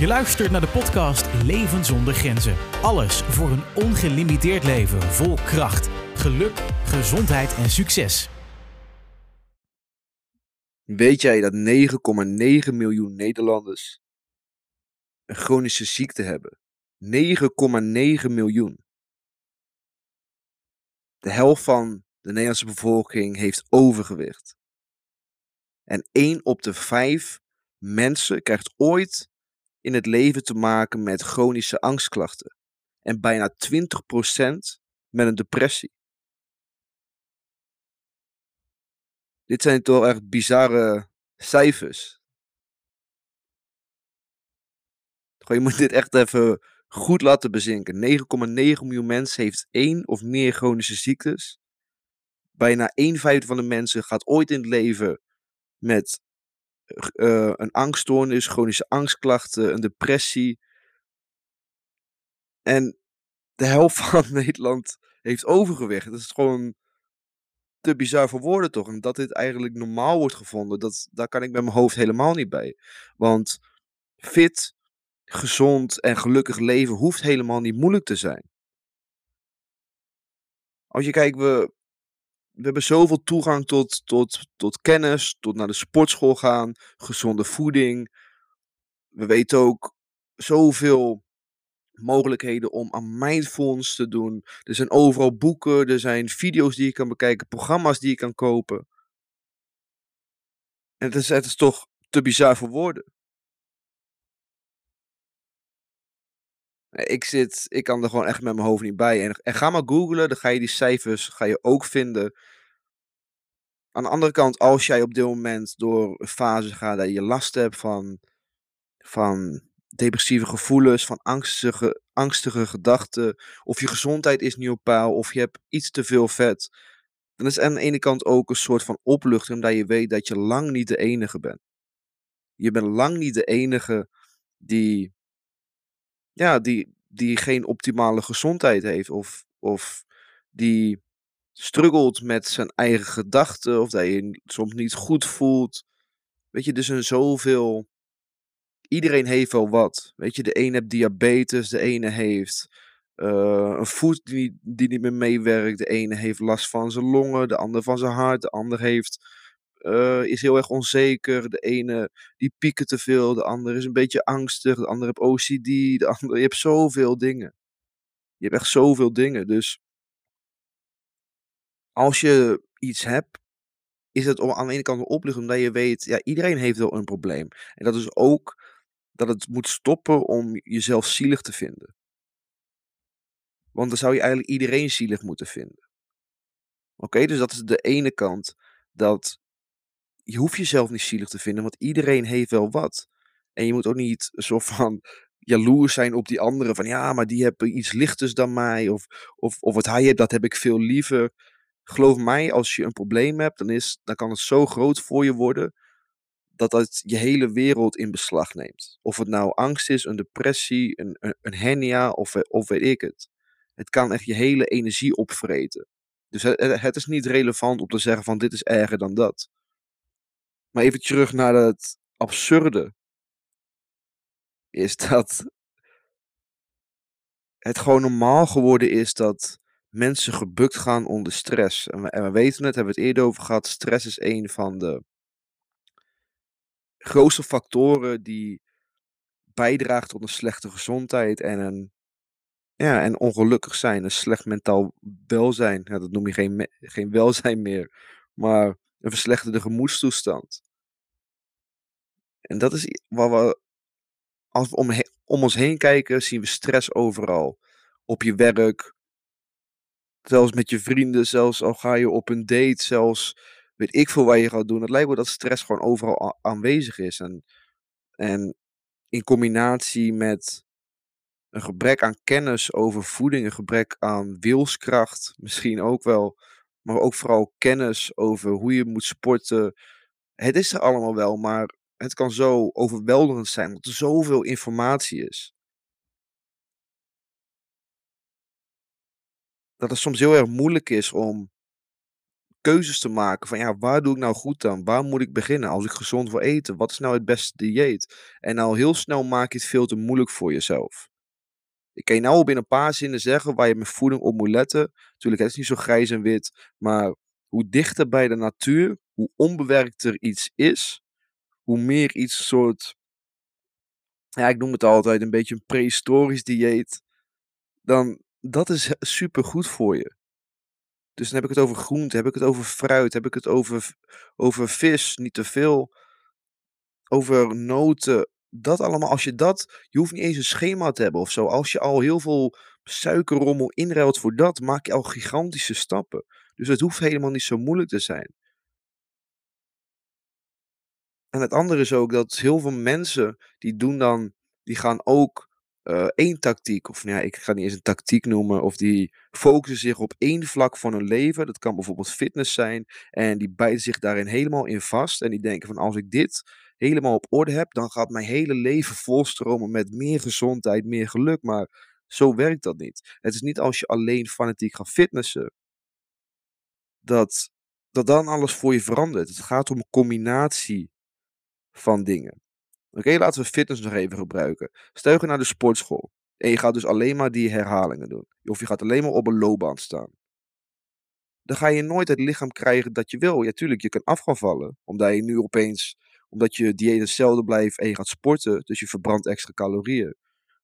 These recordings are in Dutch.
Je luistert naar de podcast Leven zonder grenzen. Alles voor een ongelimiteerd leven vol kracht, geluk, gezondheid en succes. Weet jij dat 9,9 miljoen Nederlanders een chronische ziekte hebben? 9,9 miljoen. De helft van de Nederlandse bevolking heeft overgewicht. En 1 op de 5 mensen krijgt ooit in het leven te maken met chronische angstklachten. En bijna 20% met een depressie. Dit zijn toch echt bizarre cijfers. Je moet dit echt even goed laten bezinken. 9,9 miljoen mensen heeft één of meer chronische ziektes. Bijna 1 vijfde van de mensen gaat ooit in het leven met uh, een angststoornis, chronische angstklachten, een depressie. En de helft van Nederland heeft overgewicht. Dat is gewoon te bizar voor woorden toch? En dat dit eigenlijk normaal wordt gevonden, dat, daar kan ik met mijn hoofd helemaal niet bij. Want fit, gezond en gelukkig leven hoeft helemaal niet moeilijk te zijn. Als je kijkt, we, we hebben zoveel toegang tot, tot, tot kennis, tot naar de sportschool gaan, gezonde voeding. We weten ook zoveel mogelijkheden om aan mindfulness te doen. Er zijn overal boeken, er zijn video's die je kan bekijken, programma's die je kan kopen. En het is, het is toch te bizar voor woorden. Ik zit, ik kan er gewoon echt met mijn hoofd niet bij. En, en ga maar googlen, dan ga je die cijfers ga je ook vinden. Aan de andere kant, als jij op dit moment door een fase gaat dat je last hebt van, van depressieve gevoelens, van angstige, angstige gedachten, of je gezondheid is niet op peil, of je hebt iets te veel vet, dan is aan de ene kant ook een soort van opluchting, omdat je weet dat je lang niet de enige bent. Je bent lang niet de enige die, ja, die, die geen optimale gezondheid heeft, of, of die struggelt met zijn eigen gedachten, of dat je soms niet goed voelt. Weet je, dus een zoveel iedereen heeft wel wat. Weet je, de ene heeft diabetes, de ene heeft uh, een voet die, die niet meer meewerkt, de ene heeft last van zijn longen, de ander van zijn hart, de ander heeft, uh, is heel erg onzeker, de ene die pieken te veel, de ander is een beetje angstig, de ander heeft OCD, de ander, je hebt zoveel dingen. Je hebt echt zoveel dingen, dus als je iets hebt, is het aan de ene kant een opluchting, omdat je weet, ja, iedereen heeft wel een probleem. En dat is ook dat het moet stoppen om jezelf zielig te vinden. Want dan zou je eigenlijk iedereen zielig moeten vinden. Oké, dus dat is de ene kant. Dat je hoeft jezelf niet zielig te vinden, want iedereen heeft wel wat. En je moet ook niet zo van jaloers zijn op die anderen. Van ja, maar die hebben iets lichters dan mij. Of, of, of wat hij heeft, dat heb ik veel liever. Geloof mij, als je een probleem hebt, dan, is, dan kan het zo groot voor je worden dat het je hele wereld in beslag neemt. Of het nou angst is, een depressie, een, een, hernia of, of weet ik het. Het kan echt je hele energie opvreten. Dus het is niet relevant om te zeggen van dit is erger dan dat. Maar even terug naar het absurde. Is dat het gewoon normaal geworden is dat mensen gebukt gaan onder stress. En we, en we weten het, hebben we het eerder over gehad. Stress is een van de grootste factoren die bijdragen tot een slechte gezondheid en een ja, en ongelukkig zijn, een slecht mentaal welzijn. Ja, dat noem je geen, geen welzijn meer, maar een verslechterde gemoedstoestand. En dat is waar we, als we om, om ons heen kijken, zien we stress overal. Op je werk, zelfs met je vrienden, zelfs al ga je op een date, zelfs weet ik veel waar je gaat doen. Het lijkt me dat stress gewoon overal aanwezig is. En, en in combinatie met een gebrek aan kennis over voeding, een gebrek aan wilskracht, misschien ook wel, maar ook vooral kennis over hoe je moet sporten. Het is er allemaal wel, maar het kan zo overweldigend zijn, omdat er zoveel informatie is. Dat het soms heel erg moeilijk is om keuzes te maken van ja, waar doe ik nou goed aan? Waar moet ik beginnen als ik gezond wil eten? Wat is nou het beste dieet? En al heel snel maak je het veel te moeilijk voor jezelf. Ik kan je nou binnen een paar zinnen zeggen waar je met voeding op moet letten. Natuurlijk, het is niet zo grijs en wit, maar hoe dichter bij de natuur, hoe onbewerkter iets is, hoe meer iets soort, ja, ik noem het altijd een beetje een prehistorisch dieet, dan dat is super goed voor je. Dus dan heb ik het over groente, heb ik het over fruit, heb ik het over, over vis, niet te veel, over noten. Dat allemaal, als je dat, je hoeft niet eens een schema te hebben of zo. Als je al heel veel suikerrommel inruilt voor dat, maak je al gigantische stappen. Dus het hoeft helemaal niet zo moeilijk te zijn. En het andere is ook dat heel veel mensen die doen dan, die gaan ook uh, één tactiek, of nou ja, ik ga niet eens een tactiek noemen, of die focussen zich op één vlak van hun leven. Dat kan bijvoorbeeld fitness zijn. En die bijten zich daarin helemaal in vast. En die denken van als ik dit helemaal op orde heb, dan gaat mijn hele leven volstromen met meer gezondheid, meer geluk. Maar zo werkt dat niet. Het is niet als je alleen fanatiek gaat fitnessen, dat, dat dan alles voor je verandert. Het gaat om een combinatie van dingen. Oké, laten we fitness nog even gebruiken. Stel je naar de sportschool. En je gaat dus alleen maar die herhalingen doen. Of je gaat alleen maar op een loopband staan. Dan ga je nooit het lichaam krijgen dat je wil. Ja, tuurlijk, je kan af vallen. Omdat je nu opeens, omdat je dieet hetzelfde blijft en je gaat sporten. Dus je verbrandt extra calorieën.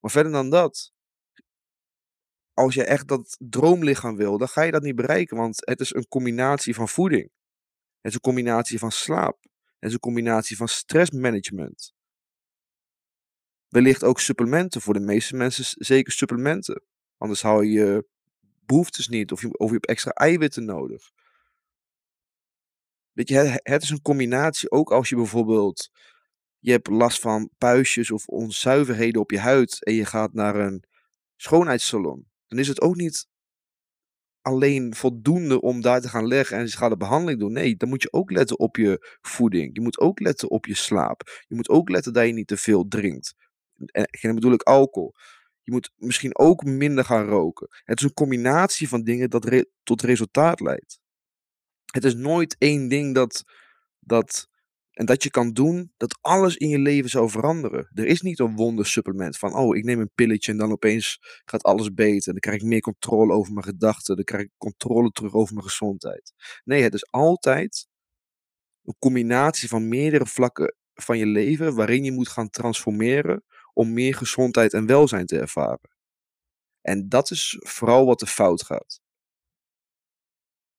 Maar verder dan dat. Als je echt dat droomlichaam wil, dan ga je dat niet bereiken. Want het is een combinatie van voeding. Het is een combinatie van slaap. Het is een combinatie van stressmanagement. Wellicht ook supplementen. Voor de meeste mensen zeker supplementen. Anders hou je behoeftes niet. Of je, of je hebt extra eiwitten nodig. Weet je, het, is een combinatie. Ook als je bijvoorbeeld. Je hebt last van puistjes of onzuiverheden op je huid. En je gaat naar een schoonheidssalon. Dan is het ook niet alleen voldoende om daar te gaan leggen en ze gaan de behandeling doen. Nee, dan moet je ook letten op je voeding. Je moet ook letten op je slaap. Je moet ook letten dat je niet te veel drinkt. En dan bedoel ik alcohol. Je moet misschien ook minder gaan roken. Het is een combinatie van dingen dat tot resultaat leidt. Het is nooit één ding dat, dat, en dat je kan doen dat alles in je leven zou veranderen. Er is niet een wondersupplement van, oh, ik neem een pilletje en dan opeens gaat alles beter. Dan krijg ik meer controle over mijn gedachten. Dan krijg ik controle terug over mijn gezondheid. Nee, het is altijd een combinatie van meerdere vlakken van je leven waarin je moet gaan transformeren om meer gezondheid en welzijn te ervaren. En dat is vooral wat er fout gaat.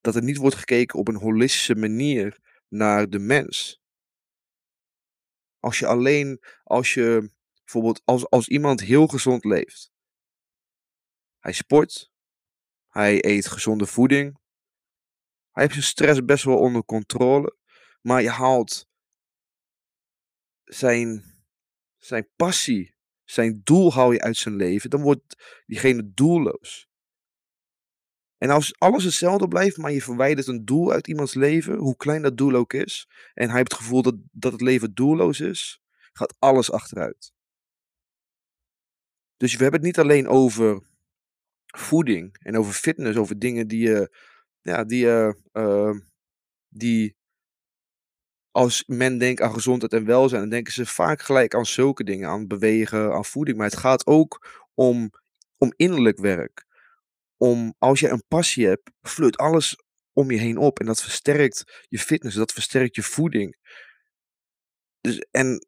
Dat er niet wordt gekeken op een holistische manier naar de mens. Als je alleen, als je bijvoorbeeld, als, als iemand heel gezond leeft. Hij sport, hij eet gezonde voeding, hij heeft zijn stress best wel onder controle, maar je haalt zijn zijn passie, zijn doel haal je uit zijn leven, dan wordt diegene doelloos. En als alles hetzelfde blijft, maar je verwijdert een doel uit iemands leven, hoe klein dat doel ook is, en hij heeft het gevoel dat, dat het leven doelloos is, gaat alles achteruit. Dus we hebben het niet alleen over voeding en over fitness, over dingen die je, ja, die, uh, die als men denkt aan gezondheid en welzijn, dan denken ze vaak gelijk aan zulke dingen, aan bewegen, aan voeding. Maar het gaat ook om, om innerlijk werk. Om als je een passie hebt, vloeit alles om je heen op. En dat versterkt je fitness, dat versterkt je voeding. Dus, en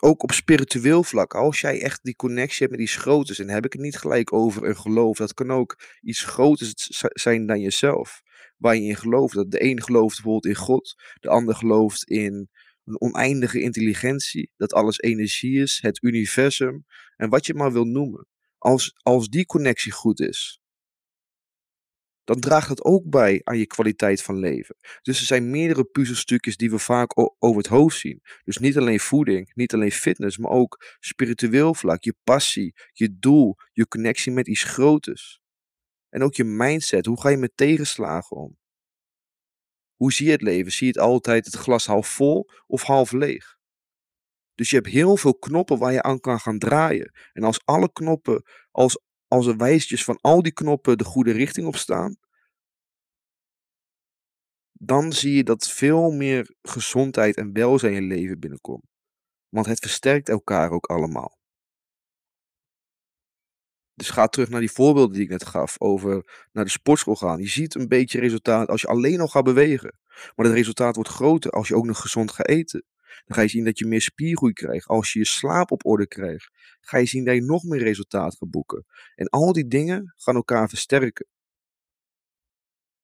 ook op spiritueel vlak, als jij echt die connectie hebt met iets groters, en heb ik het niet gelijk over een geloof, dat kan ook iets groters zijn dan jezelf waar je in gelooft. Dat de een gelooft bijvoorbeeld in God, de ander gelooft in een oneindige intelligentie, dat alles energie is, het universum en wat je maar wil noemen. Als, als die connectie goed is, dan draagt het ook bij aan je kwaliteit van leven. Dus er zijn meerdere puzzelstukjes die we vaak over het hoofd zien. Dus niet alleen voeding, niet alleen fitness, maar ook spiritueel vlak, je passie, je doel, je connectie met iets groters. En ook je mindset. Hoe ga je met tegenslagen om? Hoe zie je het leven? Zie je het altijd het glas half vol of half leeg? Dus je hebt heel veel knoppen waar je aan kan gaan draaien. En als alle knoppen, als, als er wijsjes van al die knoppen de goede richting op staan, dan zie je dat veel meer gezondheid en welzijn in je leven binnenkomt. Want het versterkt elkaar ook allemaal. Dus ga terug naar die voorbeelden die ik net gaf over naar de sportschool gaan. Je ziet een beetje resultaat als je alleen al gaat bewegen. Maar het resultaat wordt groter als je ook nog gezond gaat eten. Dan ga je zien dat je meer spiergroei krijgt. Als je je slaap op orde krijgt, ga je zien dat je nog meer resultaat gaat boeken. En al die dingen gaan elkaar versterken.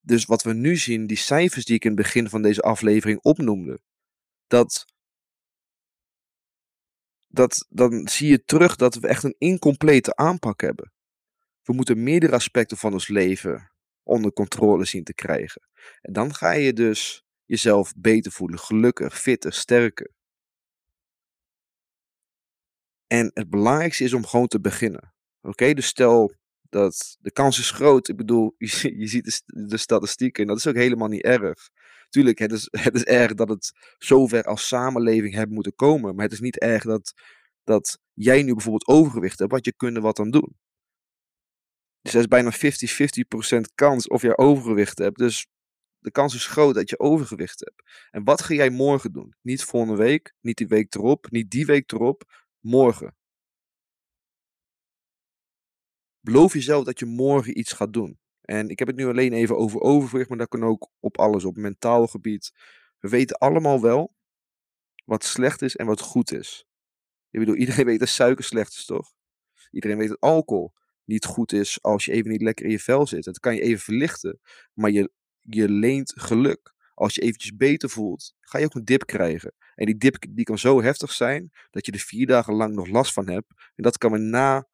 Dus wat we nu zien, die cijfers die ik in het begin van deze aflevering opnoemde, dat, dat, dan zie je terug dat we echt een incomplete aanpak hebben. We moeten meerdere aspecten van ons leven onder controle zien te krijgen. En dan ga je dus jezelf beter voelen, gelukkig, fitter, sterker. En het belangrijkste is om gewoon te beginnen. Oké, dus stel dat de kans is groot. Ik bedoel, je, ziet de, statistieken en dat is ook helemaal niet erg. Tuurlijk, het is, het is erg dat het zover als samenleving hebben moeten komen. Maar het is niet erg dat, dat jij nu bijvoorbeeld overgewicht hebt, want je kunt er wat aan doen. Dus er is bijna 50-50% kans of je overgewicht hebt. Dus de kans is groot dat je overgewicht hebt. En wat ga jij morgen doen? Niet volgende week, niet die week erop, niet die week erop, morgen. Beloof jezelf dat je morgen iets gaat doen. En ik heb het nu alleen even over overgewicht, maar dat kan ook op alles, op mentaal gebied. We weten allemaal wel wat slecht is en wat goed is. Ik bedoel, iedereen weet dat suiker slecht is, toch? Iedereen weet dat alcohol niet goed is als je even niet lekker in je vel zit. Dat kan je even verlichten, maar je, je leent geluk. Als je eventjes beter voelt, ga je ook een dip krijgen. En die dip die kan zo heftig zijn dat je er vier dagen lang nog last van hebt. En dat kan weer na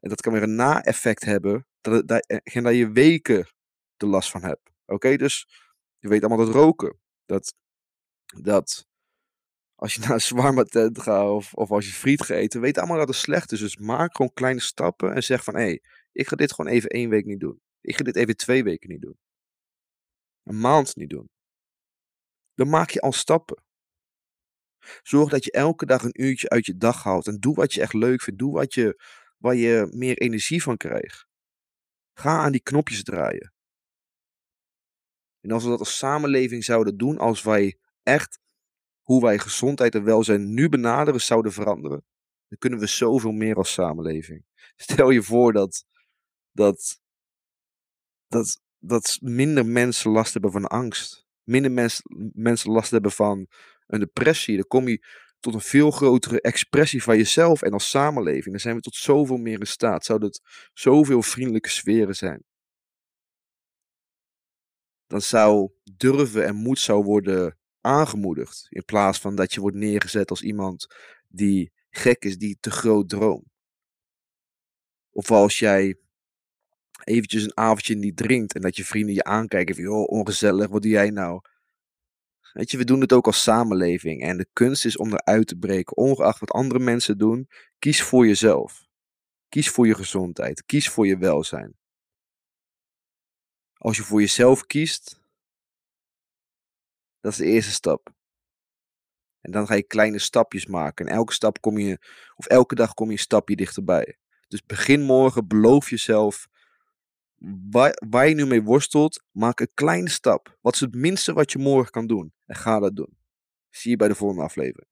en dat kan weer een na-effect hebben, dat, en dat je weken de last van hebt. Oké, dus je weet allemaal dat roken, dat, dat als je naar een zwarme tent gaat of, of als je friet gaat eten, weet allemaal dat het slecht is. Dus maak gewoon kleine stappen en zeg van, hé, hey, ik ga dit gewoon even één week niet doen. Ik ga dit even twee weken niet doen. Een maand niet doen. Dan maak je al stappen. Zorg dat je elke dag een uurtje uit je dag haalt en doe wat je echt leuk vindt. Doe wat je, waar je meer energie van krijgt. Ga aan die knopjes draaien. En als we dat als samenleving zouden doen, als wij echt hoe wij gezondheid en welzijn nu benaderen zouden veranderen, dan kunnen we zoveel meer als samenleving. Stel je voor dat, dat, dat, dat minder mensen last hebben van angst. Minder mens, mensen last hebben van een depressie. Dan kom je tot een veel grotere expressie van jezelf en als samenleving. Dan zijn we tot zoveel meer in staat. Zou het zoveel vriendelijke sferen zijn. Dan zou durven en moed zou worden aangemoedigd. In plaats van dat je wordt neergezet als iemand die gek is, die te groot droomt. Of als jij eventjes een avondje niet drinkt en dat je vrienden je aankijken van, joh, ongezellig, wat doe jij nou? Weet je, we doen het ook als samenleving. En de kunst is om eruit te breken. Ongeacht wat andere mensen doen, kies voor jezelf. Kies voor je gezondheid. Kies voor je welzijn. Als je voor jezelf kiest, dat is de eerste stap. En dan ga je kleine stapjes maken. En elke stap kom je, of elke dag kom je een stapje dichterbij. Dus begin morgen, beloof jezelf waar, je nu mee worstelt, maak een kleine stap. Wat is het minste wat je morgen kan doen? En ga dat doen. Zie je bij de volgende aflevering.